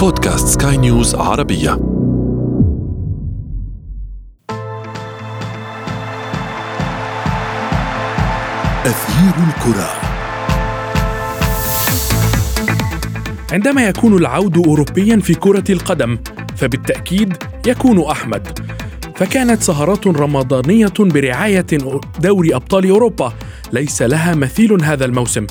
بودكاست سكاي نيوز عربية. أثير الكرة. عندما يكون العود أوروبيا في كرة القدم فبالتأكيد يكون أحمد. فكانت سهرات رمضانية برعاية دوري أبطال أوروبا. ليس لها مثيل هذا الموسم.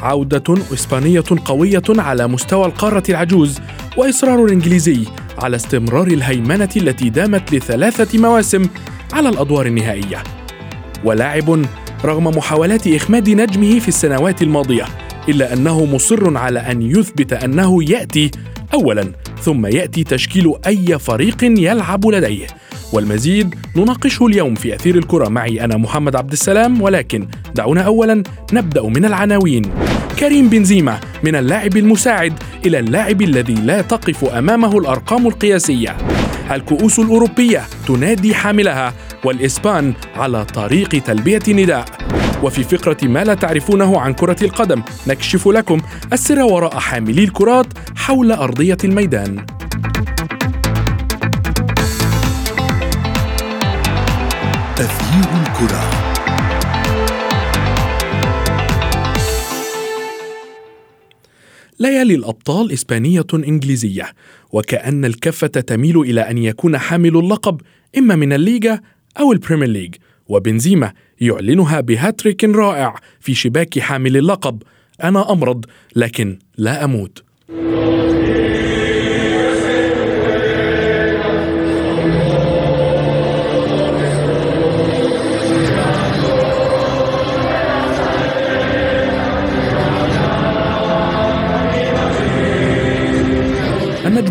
عودة إسبانية قوية على مستوى القارة العجوز. وإصرار إنجليزي على استمرار الهيمنة التي دامت لثلاثة مواسم على الأدوار النهائية. ولاعب رغم محاولات إخماد نجمه في السنوات الماضية إلا أنه مصر على أن يثبت أنه يأتي أولا ثم يأتي تشكيل أي فريق يلعب لديه. والمزيد نناقشه اليوم في أثير الكرة. معي أنا محمد عبد السلام ولكن دعونا أولا نبدأ من العناوين. كريم بنزيما من اللاعب المساعد إلى اللاعب الذي لا تقف أمامه الأرقام القياسية. الكؤوس الأوروبية تنادي حاملها والإسبان على طريق تلبية نداء. وفي فقرة ما لا تعرفونه عن كرة القدم نكشف لكم السر وراء حاملي الكرات حول أرضية الميدان. أثير ليالي الأبطال إسبانية إنجليزية وكأن الكفة تميل إلى أن يكون حامل اللقب إما من الليغا أو البريمير ليج وبنزيما يعلنها بهاتريك رائع في شباك حامل اللقب. أنا أمرض لكن لا أموت.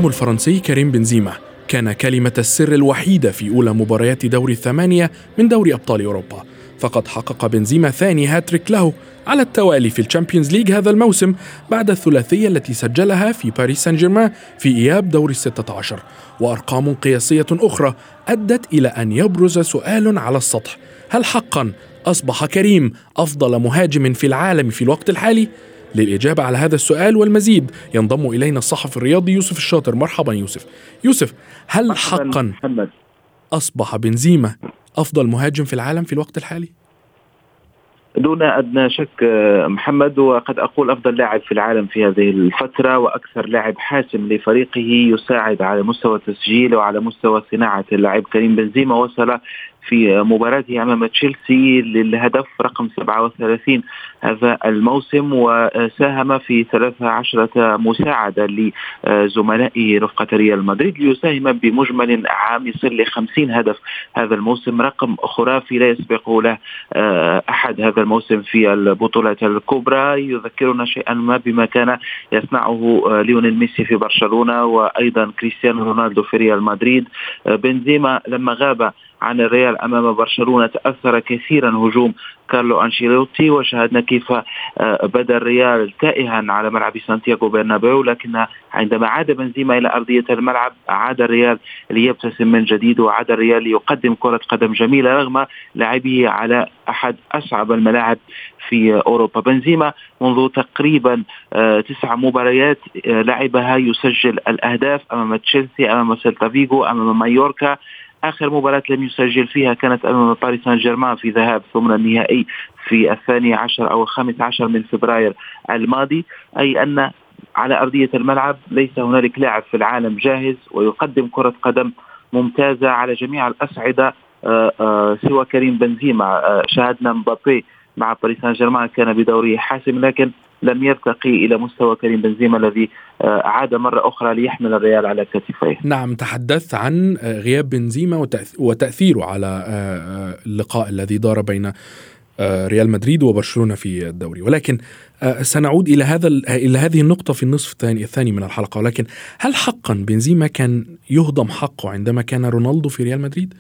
النجم الفرنسي كريم بنزيما. كان كلمة السر الوحيدة في أولى مباريات دوري الثمانية من دوري أبطال أوروبا. فقد حقق بنزيما ثاني هاتريك له على التوالي في الشامبيونز ليج هذا الموسم بعد الثلاثية التي سجلها في باريس سان جيرمان في إياب دوري الستة عشر. وأرقام قياسية أخرى أدت إلى أن يبرز سؤال على السطح. هل حقا أصبح كريم أفضل مهاجم في العالم في الوقت الحالي؟ للإجابة على هذا السؤال والمزيد. ينضم إلينا الصحفي الرياضي يوسف الشاطر. مرحبا يوسف. يوسف هل حقا محمد. أصبح بنزيما أفضل مهاجم في العالم في الوقت الحالي؟ دون أدنى شك محمد وقد أقول أفضل لاعب في العالم في هذه الفترة وأكثر لاعب حاسم لفريقه يساعد على مستوى التسجيل وعلى مستوى صناعة اللاعب كريم بنزيما. وصل في مباراته أمام تشيلسي للهدف رقم 37 هذا الموسم وساهم في 13 مساعدة لزملائه رفقة ريال مدريد ليساهم بمجمل عام يصل ل 50 هدف. هذا الموسم رقم خرافي لا يسبقه له آه، أحد هذا الموسم في البطولات الكبرى. يذكرنا شيئا ما بما كان يصنعه آه، ليونيل ميسي في برشلونة وأيضا كريستيانو رونالدو في ريال مدريد. آه، بنزيما لما غاب عن الريال أمام برشلونة تأثر كثيرا هجوم كارلو أنشيلوتي وشاهدنا كيف آه، بدا الريال تائها على ملعب سانتياغو برنابيو لكن عندما عاد بنزيما إلى أرضية الملعب عاد الريال ليبتسم من جديد وعاد الريال ليقدم كرة قدم جميلة رغم لعبه على أحد أصعب الملاعب في أوروبا. بنزيما منذ تقريبا آه، تسع مباريات آه، لعبها يسجل الأهداف أمام تشيلسي أمام سيلتا فيغو أمام مايوركا آخر مباراة لم يسجل فيها كانت أمام باريس سان جيرمان في ذهاب ثمن النهائي في الثاني عشر أو الخامس عشر من فبراير الماضي أي أن على أرضية الملعب ليس هنالك لاعب في العالم جاهز ويقدم كرة قدم ممتازة على جميع الأصعدة آه، آه، سوى كريم بنزيما. آه، شاهدنا مبابي مع باريس سان جيرمان كان بدوره حاسم لكن لم يرتقي إلى مستوى كريم بنزيما الذي آه، عاد مرة أخرى ليحمل الريال على كتفيه. نعم تحدثت عن آه، غياب بنزيما وتأثيره على آه، اللقاء الذي دار بين ريال مدريد وبرشلونة في الدوري ولكن سنعود إلى هذا إلى هذه النقطة في النصف الثاني الثاني من الحلقة ولكن هل حقا بنزيما كان يهضم حقه عندما كان رونالدو في ريال مدريد؟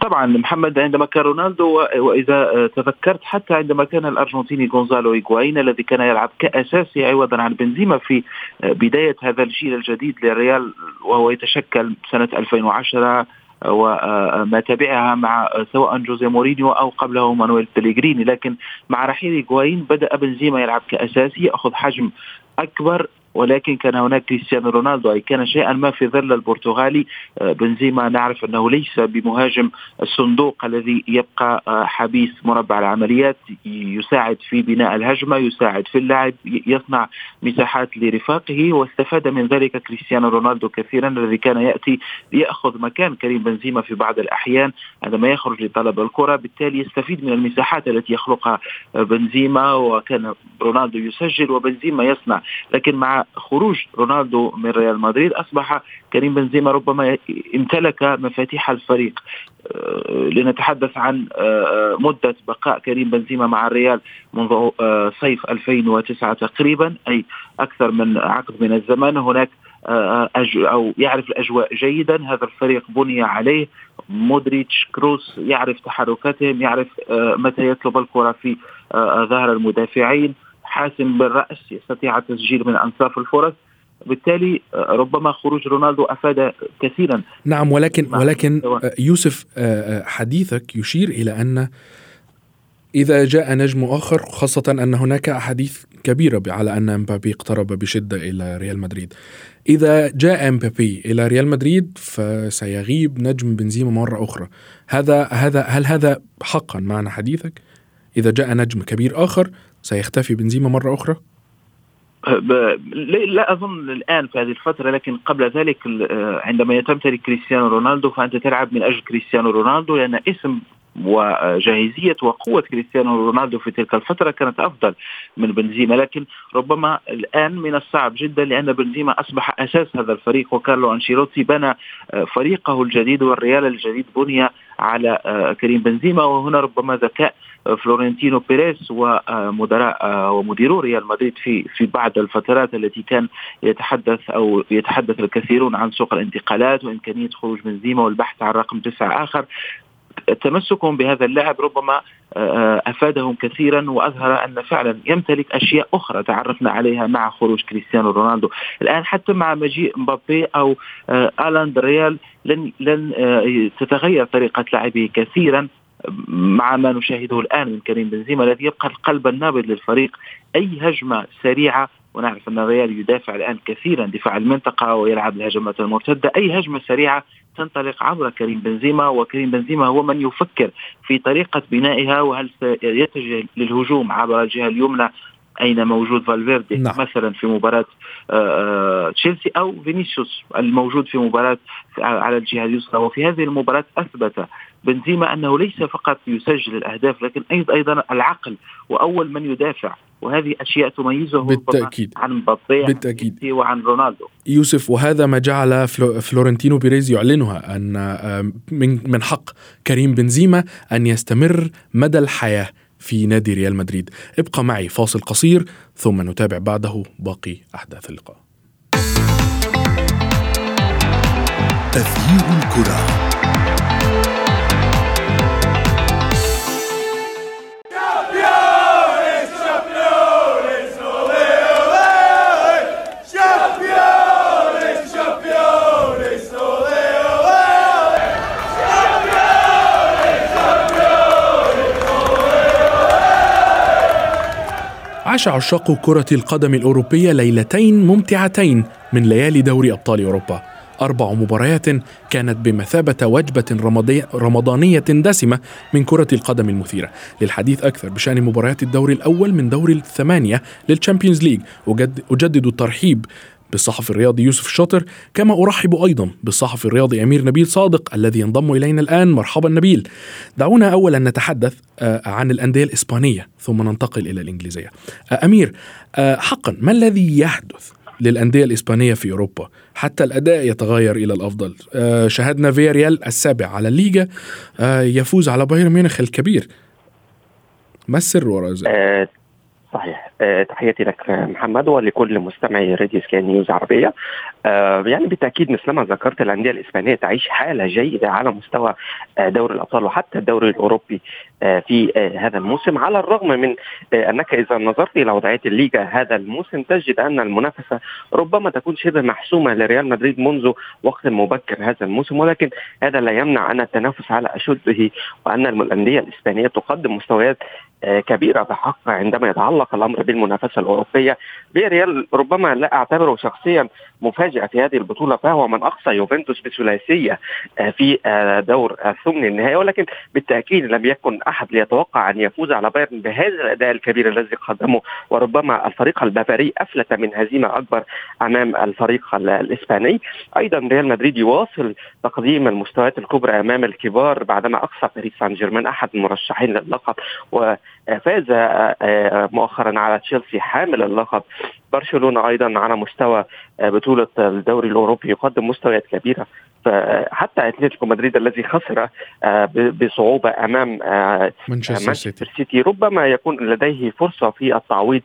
طبعا محمد عندما كان رونالدو وإذا تذكرت حتى عندما كان الأرجنتيني غونزالو إيغواين الذي كان يلعب كاساسي عوضا عن بنزيما في بداية هذا الجيل الجديد للريال وهو يتشكل سنة 2010 وما تبعها مع سواء جوزي مورينيو أو قبله مانويل بليغريني لكن مع رحيل إيغواين بدأ بنزيما يلعب كأساسي يأخذ حجم أكبر ولكن كان هناك كريستيانو رونالدو أي كان شيئا ما في ظل البرتغالي. بنزيما نعرف أنه ليس بمهاجم الصندوق الذي يبقى حبيس مربع العمليات. يساعد في بناء الهجمة يساعد في اللعب يصنع مساحات لرفاقه واستفاد من ذلك كريستيانو رونالدو كثيرا الذي كان يأتي ليأخذ مكان كريم بنزيما في بعض الأحيان عندما يخرج لطلب الكرة. بالتالي يستفيد من المساحات التي يخلقها بنزيما وكان رونالدو يسجل وبنزيما يصنع. لكن مع خروج رونالدو من ريال مدريد أصبح كريم بنزيما ربما امتلك مفاتيح الفريق. آه، لنتحدث عن آه، مدة بقاء كريم بنزيما مع الريال منذ آه، صيف 2009 تقريبا أي أكثر من عقد من الزمن. هناك أو يعرف الأجواء جيدا. هذا الفريق بني عليه. مودريتش كروس يعرف تحركاتهم يعرف متى يطلب الكرة في ظهر المدافعين. حاسم بالرأس يستطيع التسجيل من أنصاف الفرص. بالتالي ربما خروج رونالدو أفاد كثيرا. نعم ولكن ولكن يوسف حديثك يشير إلى أن إذا جاء نجم آخر خاصة أن هناك أحاديث كبيرة على أن امبابي اقترب بشدة إلى ريال مدريد. إذا جاء امبابي إلى ريال مدريد فسيغيب نجم بنزيما مرة أخرى. هذا هذا هل هذا حقا معنى حديثك؟ إذا جاء نجم كبير آخر سيختفي بنزيما مرة أخرى؟ لا أظن الآن في هذه الفترة لكن قبل ذلك عندما تمتلك كريستيانو رونالدو فأنت تلعب من أجل كريستيانو رونالدو لأن اسم وجاهزية وقوة كريستيانو رونالدو في تلك الفترة كانت أفضل من بنزيما لكن ربما الآن من الصعب جدا لأن بنزيما أصبح أساس هذا الفريق وكارلو أنشيلوتي بنى فريقه الجديد والريال الجديد بني على كريم بنزيما وهنا ربما ذكاء فلورنتينو بيريز ومدراء ومديرو ريال مدريد في في بعض الفترات التي كان يتحدث أو يتحدث الكثيرون عن سوق الانتقالات وإمكانية خروج بنزيما والبحث عن رقم تسعه آخر. تمسكهم بهذا اللاعب ربما آه، أفادهم كثيرا وأظهر أن فعلا يمتلك أشياء أخرى تعرفنا عليها مع خروج كريستيانو رونالدو، الآن حتى مع مجيء مبابي أو آه، الان ريال لن لن آه، تتغير طريقة لعبه كثيرا. مع ما نشاهده الآن من كريم بنزيما الذي يبقى القلب النابض للفريق. أي هجمة سريعة ونعرف أن الريال يدافع الآن كثيرا دفاع المنطقة ويلعب الهجمات المرتدة. أي هجمة سريعة تنطلق عبر كريم بنزيما وكريم بنزيما هو من يفكر في طريقة بنائها وهل سيتجه للهجوم عبر الجهة اليمنى أين موجود فالفيردي نعم. مثلا في مباراة آه، آه، تشيلسي أو فينيسيوس الموجود في مباراة على الجهة اليسرى. وفي هذه المباراة أثبت بنزيما أنه ليس فقط يسجل الأهداف لكن أيضا العقل وأول من يدافع. وهذه أشياء تميزه بالتأكيد. عن مبابي بالتأكيد. وعن رونالدو. يوسف وهذا ما جعل فلورنتينو بيريز يعلنها أن من من حق كريم بنزيما أن يستمر مدى الحياة في نادي ريال مدريد. ابقى معي فاصل قصير ثم نتابع بعده باقي أحداث اللقاء. تغيير الكرة. عاش عشاق كرة القدم الأوروبية ليلتين ممتعتين من ليالي دوري أبطال أوروبا. أربع مباريات كانت بمثابة وجبة رمضانية دسمة من كرة القدم المثيرة. للحديث أكثر بشأن مباريات الدوري الأول من دور الثمانية للتشامبيونز ليج. أجدد الترحيب بالصحفي الرياضي يوسف الشاطر كما أرحب أيضا بالصحفي الرياضي أمير نبيل صادق الذي ينضم إلينا الآن. مرحبا نبيل. دعونا أولا نتحدث آه، عن الأندية الإسبانية ثم ننتقل إلى الإنجليزية. آه، أمير آه، حقا ما الذي يحدث للأندية الإسبانية في أوروبا؟ حتى الأداء يتغير إلى الأفضل. شاهدنا فياريال السابع على الليغا يفوز على بايرن ميونخ الكبير. ما السر وراء ذلك؟ صحيح. تحياتي لك محمد ولكل مستمعي راديو سكاي نيوز عربية. أه يعني بالتأكيد مثلما ذكرت الأندية الإسبانية تعيش حالة جيدة على مستوى آه، دوري الأبطال وحتى الدوري الأوروبي. في هذا الموسم على الرغم من أنك إذا نظرت إلى وضعية الليغا هذا الموسم تجد أن المنافسة ربما تكون شبه محسومة لريال مدريد منذ وقت مبكر هذا الموسم. ولكن هذا لا يمنع أن التنافس على أشده وأن الأندية الإسبانية تقدم مستويات كبيرة بحق عندما يتعلق الأمر بالمنافسة الأوروبية. ريال ربما لا أعتبره شخصيا مفاجأة في هذه البطولة فهو من أقصى يوفنتوس بثلاثية في دور ثمن النهائي. ولكن بالتأكيد لم يكن أحد ليتوقع أن يفوز على بايرن بهذا الأداء الكبير الذي قدمه وربما الفريق البافاري أفلت من هزيمة أكبر أمام الفريق الإسباني. أيضا ريال مدريد يواصل تقديم المستويات الكبرى أمام الكبار بعدما أقصى باريس سان جيرمان أحد المرشحين للقب وفاز مؤخرا على تشيلسي حامل اللقب. برشلونة أيضا على مستوى بطولة الدوري الأوروبي يقدم مستويات كبيرة. فحتى أتلتيكو مدريد الذي خسر بصعوبة أمام مانشستر سيتي. سيتي. ربما يكون لديه فرصة في التعويض.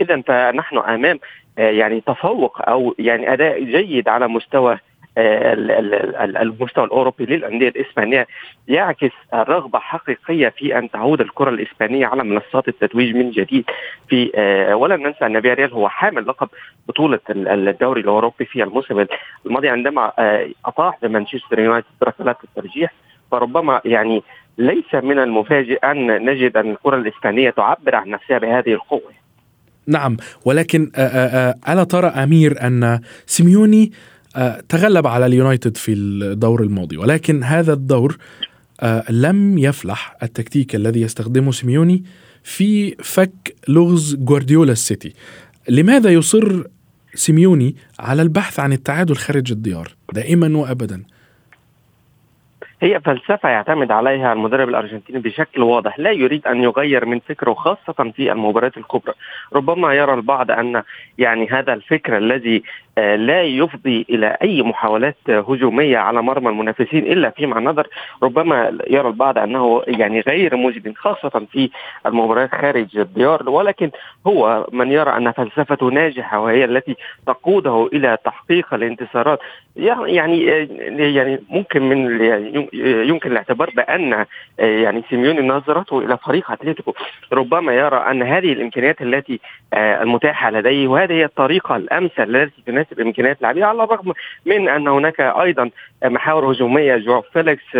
اذا فنحن أمام يعني تفوق أو يعني أداء جيد على مستوى المستوى الأوروبي للأندية الإسبانية يعكس رغبه حقيقية في أن تعود الكرة الإسبانية على منصات التتويج من جديد في ولا ننسى أن فياريال هو حامل لقب بطولة الدوري الأوروبي في الموسم الماضي عندما أطاح بمانشستر يونايتد بركلات الترجيح. فربما يعني ليس من المفاجئ أن نجد أن الكرة الإسبانية تعبر عن نفسها بهذه القوة. نعم ولكن ألا ترى أمير أن سيميوني تغلب على اليونايتد في الدور الماضي ولكن هذا الدور لم يفلح التكتيك الذي يستخدمه سيميوني في فك لغز جوارديولا السيتي. لماذا يصر سيميوني على البحث عن التعادل خارج الديار دائما وابدا؟ هي فلسفة يعتمد عليها المدرب الأرجنتيني بشكل واضح لا يريد أن يغير من فكره خاصة في المباريات الكبرى. ربما يرى البعض أن يعني هذا الفكر الذي لا يفضي إلى أي محاولات هجومية على مرمى المنافسين إلا فيما ندر ربما يرى البعض أنه يعني غير مجد خاصة في المباريات خارج الديار ولكن هو من يرى أن فلسفته ناجحة وهي التي تقوده إلى تحقيق الانتصارات يعني يعني ممكن من يمكن الاعتبار بأن يعني سيميوني نظرته إلى فريق أتلتيكو ربما يرى أن هذه الإمكانيات التي المتاحة لديه وهذه هي الطريقة الأمثل التي تناسب إمكانيات اللاعبين على الرغم من أن هناك أيضا محاور هجومية جو فيليكس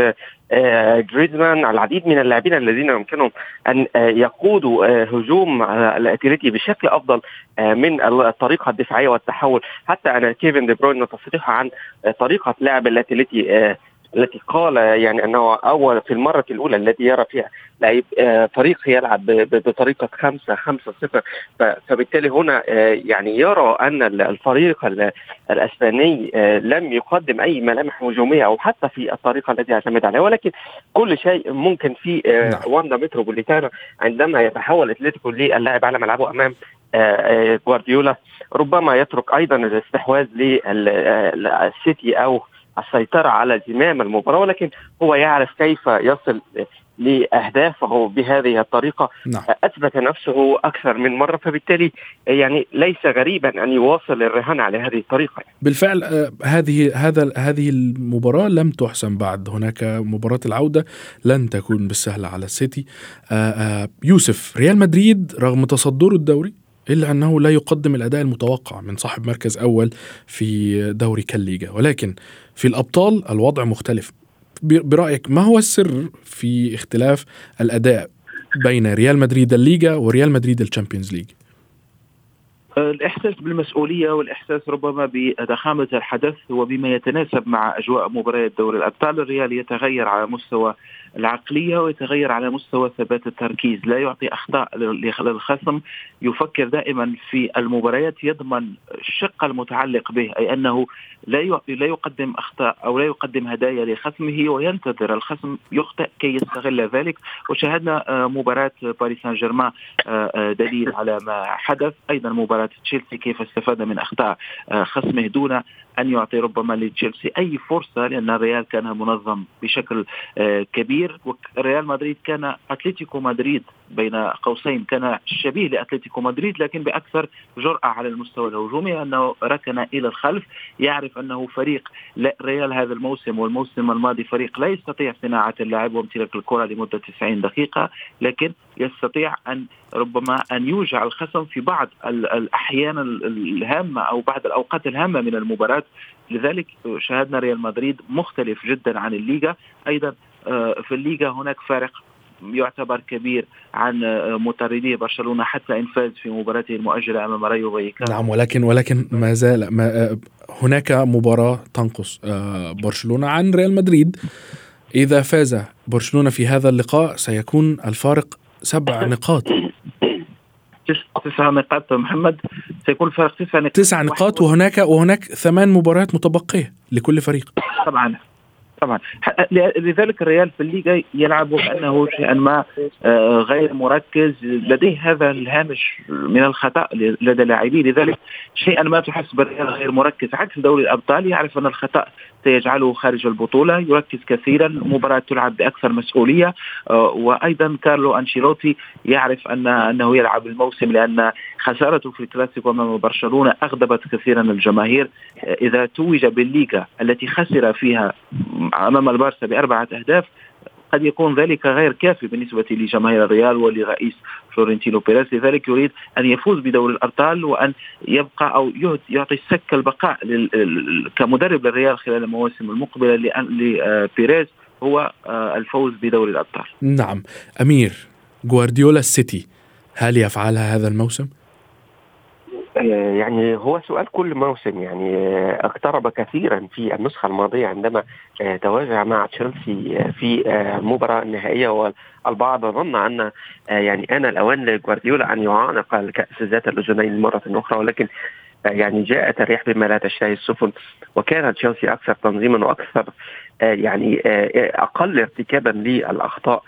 جريزمان العديد من اللاعبين الذين يمكنهم أن يقودوا هجوم الأتليتي بشكل أفضل من الطريقة الدفاعية والتحول. حتى أن كيفن دي بروين تصريحه عن طريقة لعب الأتليتي التي قال يعني أنه أول في المرة الأولى التي يرى فيها لعيب فريق يلعب بطريقة خمسة خمسة صفر. فبالتالي هنا يعني يرى أن الفريق الأسباني لم يقدم أي ملامح هجومية أو حتى في الطريقة التي يعتمد عليها. ولكن كل شيء ممكن في واندا متروبوليتانا عندما يتحول أتلتيكو للاعب على ملعبه أمام جوارديولا ربما يترك أيضا الاستحواذ للسيتي أو السيطرة على زمام المباراة ولكن هو يعرف كيف يصل لأهدافه بهذه الطريقة. نعم. أثبت نفسه أكثر من مرة فبالتالي يعني ليس غريبا أن يواصل الرهان على هذه الطريقة. بالفعل هذه هذا هذه المباراة لم تحسم بعد. هناك مباراة العودة لن تكون بالسهل على السيتي. يوسف ريال مدريد رغم تصدره الدوري؟ إلا أنه لا يقدم الأداء المتوقع من صاحب مركز أول في دوري كالليجا. ولكن في الأبطال الوضع مختلف. برأيك ما هو السر في اختلاف الأداء بين ريال مدريد الليجا وريال مدريد الشامبيونز ليج؟ الإحساس بالمسؤولية والإحساس ربما بضخامة الحدث وبما يتناسب مع أجواء مباريات دوري الأبطال الريال يتغير على مستوى العقلية ويتغير على مستوى ثبات التركيز لا يعطي أخطاء للخصم يفكر دائما في المباريات يضمن الشق المتعلق به أي أنه لا يعطي لا يقدم أخطاء أو لا يقدم هدايا لخصمه وينتظر الخصم يخطئ كي يستغل ذلك. وشاهدنا مباراة باريس سان جيرمان دليل على ما حدث. أيضا مباراة تشيلسي كيف استفاد من أخطاء خصمه دون أن يعطي ربما لتشيلسي أي فرصة لأن الريال كان منظم بشكل كبير. كبير ريال مدريد كان أتلتيكو مدريد بين قوسين كان شبيه لأتلتيكو مدريد لكن بأكثر جرأة على المستوى الهجومي أنه ركن إلى الخلف. يعرف أنه فريق ريال هذا الموسم والموسم الماضي فريق لا يستطيع صناعة اللعب وامتلاك الكرة لمدة 90 دقيقة لكن يستطيع أن ربما أن يوجع الخصم في بعض الأحيان الهامة أو بعض الأوقات الهامة من المباراة. لذلك شاهدنا ريال مدريد مختلف جدا عن الليغا. أيضا في الليغا هناك فارق يعتبر كبير عن آه، مطاردي برشلونة حتى إن فاز في مباراته المؤجلة أمام رايو فايكانو نعم ولكن ولكن ما زال ما آه، هناك مباراة تنقص برشلونة عن ريال مدريد. إذا فاز برشلونة في هذا اللقاء سيكون الفارق سبع نقاط. تسع نقاط محمد. سيكون الفارق تسع نقاط. تسع نقاط وهناك وهناك ثمان مباريات متبقية لكل فريق. طبعا. طبعا. لذلك الريال في الليغا يلعب كانه شيئا ما آه، غير مركز. لديه هذا الهامش من الخطأ لدى لاعبيه. لذلك شيئا ما تحسب الريال غير مركز. عكس دوري الأبطال يعرف أن الخطأ سيجعله خارج البطولة يركز كثيرا المباراة تلعب بأكثر مسؤولية. آه، وأيضا كارلو أنشيلوتي يعرف أن أنه يلعب الموسم لأن خسارته في الكلاسيكو أمام برشلونة أغضبت كثيرا الجماهير. آه، إذا توج بالليغا التي خسر فيها أمام البارسا بأربعة أهداف قد يكون ذلك غير كافي بالنسبة لجماهير الريال ولرئيس فلورنتينو بيريز. لذلك يريد أن يفوز بدوري الأبطال وأن يبقى أو يعطي صك البقاء كمدرب للريال خلال المواسم المقبلة لبيريز هو آه، الفوز بدوري الأبطال. نعم. أمير جوارديولا السيتي هل يفعلها هذا الموسم؟ آه، يعني هو سؤال كل موسم يعني آه، اقترب كثيرا في النسخة الماضية عندما آه، تواجه مع تشيلسي في المباراة النهائية والبعض ظن أن يعني أنا الأوان لجوارديولا أن يعانق الكأس ذات الأذنين مرة أخرى ولكن يعني جاءت الريح بما لا تشتهي السفن. وكان تشيلسي أكثر تنظيما وأكثر يعني أقل ارتكابا للأخطاء.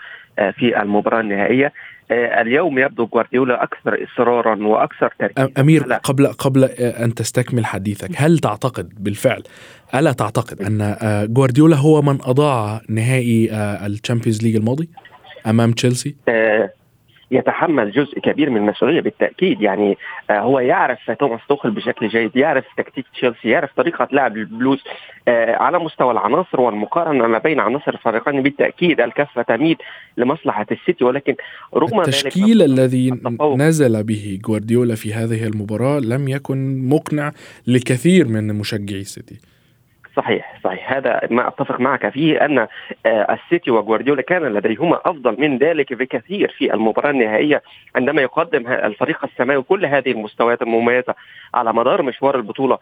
في المباراة النهائية. آه، اليوم يبدو جوارديولا أكثر إصرارا وأكثر تركيزا. أمير قبل قبل أن تستكمل حديثك هل تعتقد بالفعل ألا تعتقد أن آه، جوارديولا هو من أضاع نهائي آه، الشامبيونز ليج الماضي أمام تشيلسي؟ يتحمل جزء كبير من المسؤولية بالتأكيد. يعني آه هو يعرف توماس توخل بشكل جيد يعرف تكتيك تشيلسي يعرف طريقة لعب البلوز آه على مستوى العناصر والمقارنة ما بين عناصر الفريقين بالتأكيد الكفه تميل لمصلحة السيتي. ولكن رغم التشكيل ذلك الذي نزل به جوارديولا في هذه المباراة لم يكن مقنع لكثير من مشجعي السيتي. صحيح صحيح. هذا ما أتفق معك فيه أن آه، السيتي وجوارديولا كان لديهما أفضل من ذلك بكثير في المباراة النهائية عندما يقدم الفريق السماوي كل هذه المستويات المميزة على مدار مشوار البطولة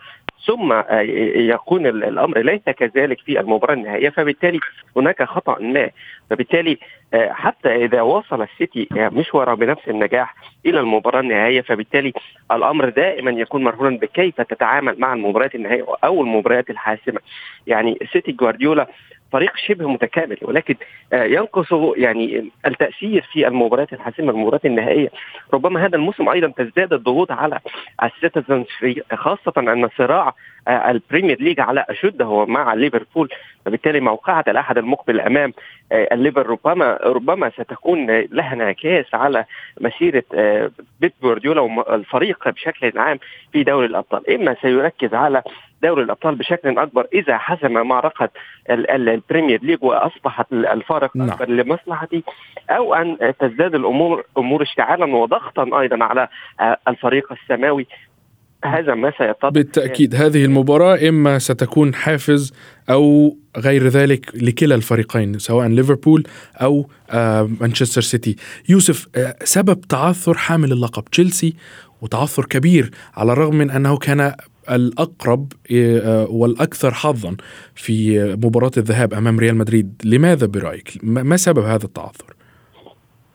ثم آه، يكون الأمر ليس كذلك في المباراة النهائية فبالتالي هناك خطأ ما. فبالتالي حتى إذا وصل السيتي مشواره بنفس النجاح إلى المباراة النهائية فبالتالي الأمر دائما يكون مرهونا بكيف تتعامل مع المباريات النهائية أو المباريات الحاسمة. يعني سيتي جوارديولا فريق شبه متكامل ولكن آه، ينقص يعني التأثير في المباريات الحاسمة المباريات النهائية. ربما هذا الموسم أيضا تزداد الضغوط على السيتيزنز خاصة أن صراع آه، البريمير ليج على أشده مع ليفربول. فبالتالي موقعة الأحد المقبل أمام آه، الليفر ربما ربما ستكون لها انعكاس على مسيرة بيب جوارديولا والفريق بشكل عام في دوري الأبطال. إما سيركز على دوري الأبطال بشكل أكبر إذا حسم معركة البريمير ليج وأصبحت الفارق نعم. أكبر لمصلحتي أو أن تزداد الأمور امور اشتعالا وضغطا أيضا على آه، الفريق السماوي هذا ما سيتطلب بالتأكيد هذه المباراة إما ستكون حافز أو غير ذلك لكلا الفريقين سواء ليفربول أو آه، مانشستر سيتي يوسف آه، سبب تعثر حامل اللقب تشيلسي وتعثر كبير على الرغم من أنه كان الأقرب آه، والأكثر حظا في مباراة الذهاب أمام ريال مدريد لماذا برأيك؟ ما سبب هذا التعثر؟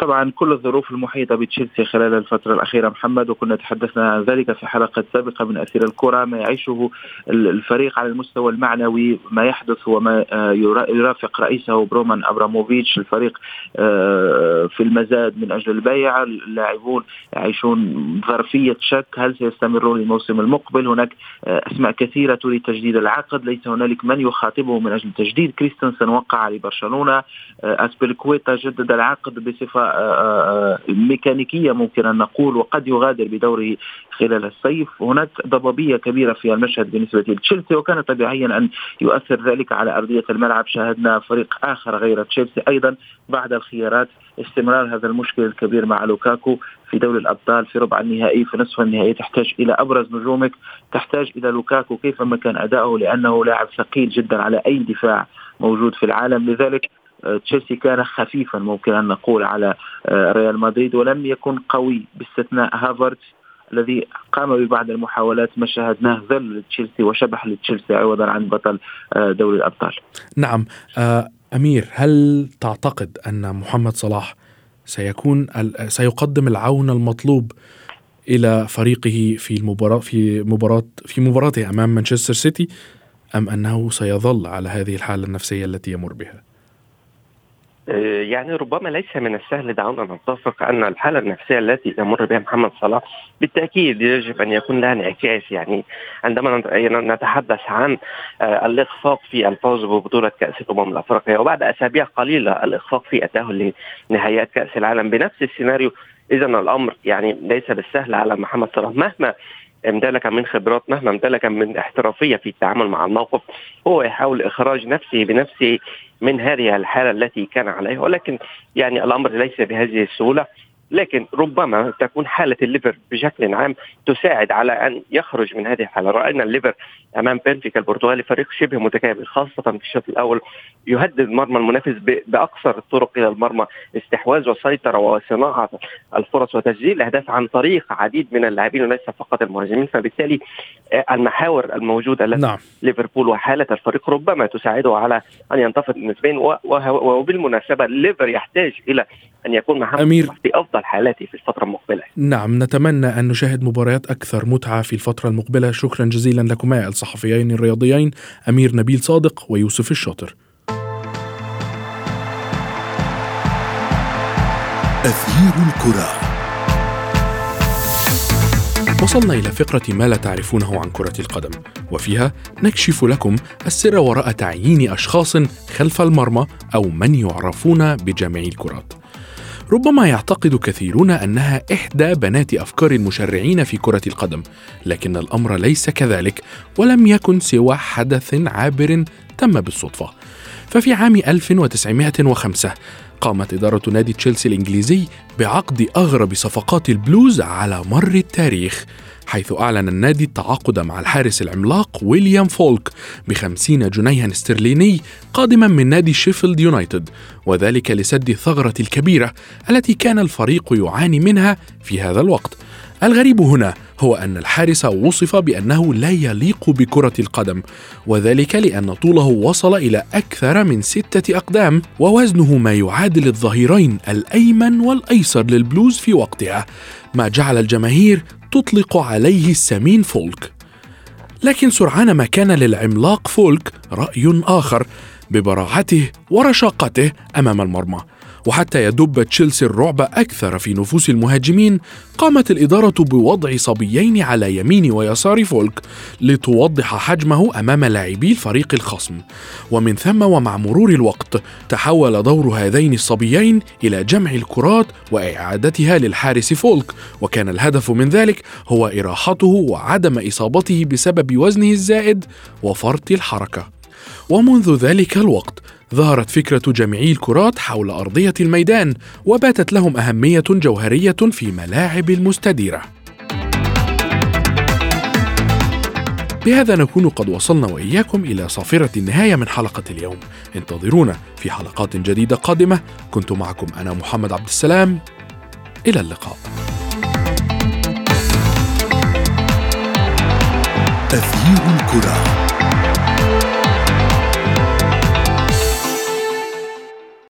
طبعا كل الظروف المحيطة بتشيلسي خلال الفترة الأخيرة محمد وكنا تحدثنا عن ذلك في حلقة سابقة من اسير الكرة ما يعيشه الفريق على المستوى المعنوي ما يحدث وما آه، يرافق رئيسه رومان أبراموفيتش الفريق آه، في المزاد من أجل البيع اللاعبون يعيشون ظرفية شك هل سيستمرون الموسم المقبل؟ هناك آه، أسماء كثيرة تريد تجديد العقد ليس هنالك من يخاطبه من أجل تجديد. كريستنسن وقع لبرشلونة اسبيلكويتا جدد العقد بصفة ميكانيكيه ممكن أن نقول وقد يغادر بدوره خلال الصيف. هناك ضبابية كبيرة في المشهد بالنسبة لتشيلسي وكان طبيعيا أن يؤثر ذلك على أرضية الملعب. شاهدنا فريق آخر غير تشيلسي أيضا بعد الخيارات. استمرار هذا المشكل الكبير مع لوكاكو في دوري الأبطال في ربع النهائي في نصف النهائي. تحتاج إلى أبرز نجومك. تحتاج إلى لوكاكو كيفما كان أداؤه لأنه لاعب ثقيل جدا على أي دفاع موجود في العالم. لذلك تشيلسي كان خفيفا ممكن أن نقول على آه، ريال مدريد ولم يكن قوي باستثناء هافرتس الذي قام ببعض المحاولات ما شاهدناه ظل لتشيلسي وشبح لتشيلسي عوضا عن بطل آه، دوري الأبطال. نعم أمير هل تعتقد أن محمد صلاح سيكون سيقدم العون المطلوب إلى فريقه في المباراة في مباراة في مباراته أمام مانشستر سيتي أم أنه سيظل على هذه الحالة النفسية التي يمر بها؟ آه، يعني ربما ليس من السهل دعونا نتفق أن الحالة النفسية التي يمر بها محمد صلاح بالتأكيد يجب أن يكون لها انعكاس. يعني عندما نتحدث عن آه، الإخفاق في الفوز ببطولة كأس الأمم الأفريقية وبعد أسابيع قليلة الإخفاق في التاهل لنهائيات كأس العالم. بنفس السيناريو اذا الأمر يعني ليس بالسهل على محمد صلاح مهما امتلك من خبرات مهما امتلك من احترافية في التعامل مع الموقف هو يحاول إخراج نفسه بنفسه من هذه الحالة التي كان عليها. ولكن يعني الأمر ليس بهذه السهولة. لكن ربما تكون حالة الليفر بشكل عام تساعد على أن يخرج من هذه الحالة. رأينا الليفر أمام بنفيكا البرتغالي فريق شبه متكامل خاصة في الشوط الأول. يهدد مرمى المنافس بأقصر الطرق إلى المرمى استحواذ وسيطرة وصناعة الفرص وتسجيل الأهداف عن طريق عديد من اللاعبين وليس فقط المهاجمين. فبالتالي آه، المحاور الموجودة التي نعم. ليفربول وحالة الفريق ربما تساعده على أن ينتفض النسبين وبالمناسبة الليفر يحتاج إلى أن يكون محمد أمير. في أفضل حالاته في الفترة المقبلة. نعم نتمنى أن نشاهد مباريات أكثر متعة في الفترة المقبلة. شكرا جزيلا لكما الصحفيين الرياضيين أمير نبيل صادق ويوسف الشاطر. أثير الكرة. وصلنا إلى فقرة ما لا تعرفونه عن كرة القدم وفيها نكشف لكم السر وراء تعيين أشخاص خلف المرمى أو من يعرفون بجامعي الكرات. ربما يعتقد كثيرون أنها إحدى بنات أفكار المشرعين في كرة القدم لكن الأمر ليس كذلك ولم يكن سوى حدث عابر تم بالصدفة. ففي عام 1905 قامت إدارة نادي تشيلسي الإنجليزي بعقد أغرب صفقات البلوز على مر التاريخ. حيث أعلن النادي التعاقد مع الحارس العملاق ويليام فولك بخمسين جنيها استرليني قادما من نادي شيفيلد يونايتد وذلك لسد الثغرة الكبيرة التي كان الفريق يعاني منها في هذا الوقت. الغريب هنا هو أن الحارس وصف بأنه لا يليق بكرة القدم وذلك لأن طوله وصل إلى أكثر من ستة أقدام ووزنه ما يعادل الظهيرين الأيمن والأيسر للبلوز في وقتها. ما جعل الجماهير تطلق عليه السمين فولك. لكن سرعان ما كان للعملاق فولك رأي آخر ببراعته ورشاقته أمام المرمى. وحتى يدب تشيلسي الرعب أكثر في نفوس المهاجمين قامت الإدارة بوضع صبيين على يمين ويسار فولك لتوضح حجمه أمام لاعبي الفريق الخصم. ومن ثم ومع مرور الوقت تحول دور هذين الصبيين إلى جمع الكرات وإعادتها للحارس فولك وكان الهدف من ذلك هو إراحته وعدم إصابته بسبب وزنه الزائد وفرط الحركة. ومنذ ذلك الوقت ظهرت فكرة جميعي الكرات حول أرضية الميدان وباتت لهم أهمية جوهرية في ملاعب المستديرة. بهذا نكون قد وصلنا وإياكم إلى صافرة النهاية من حلقة اليوم. انتظرونا في حلقات جديدة قادمة. كنت معكم أنا محمد عبد السلام. إلى اللقاء. تغيير الكرة.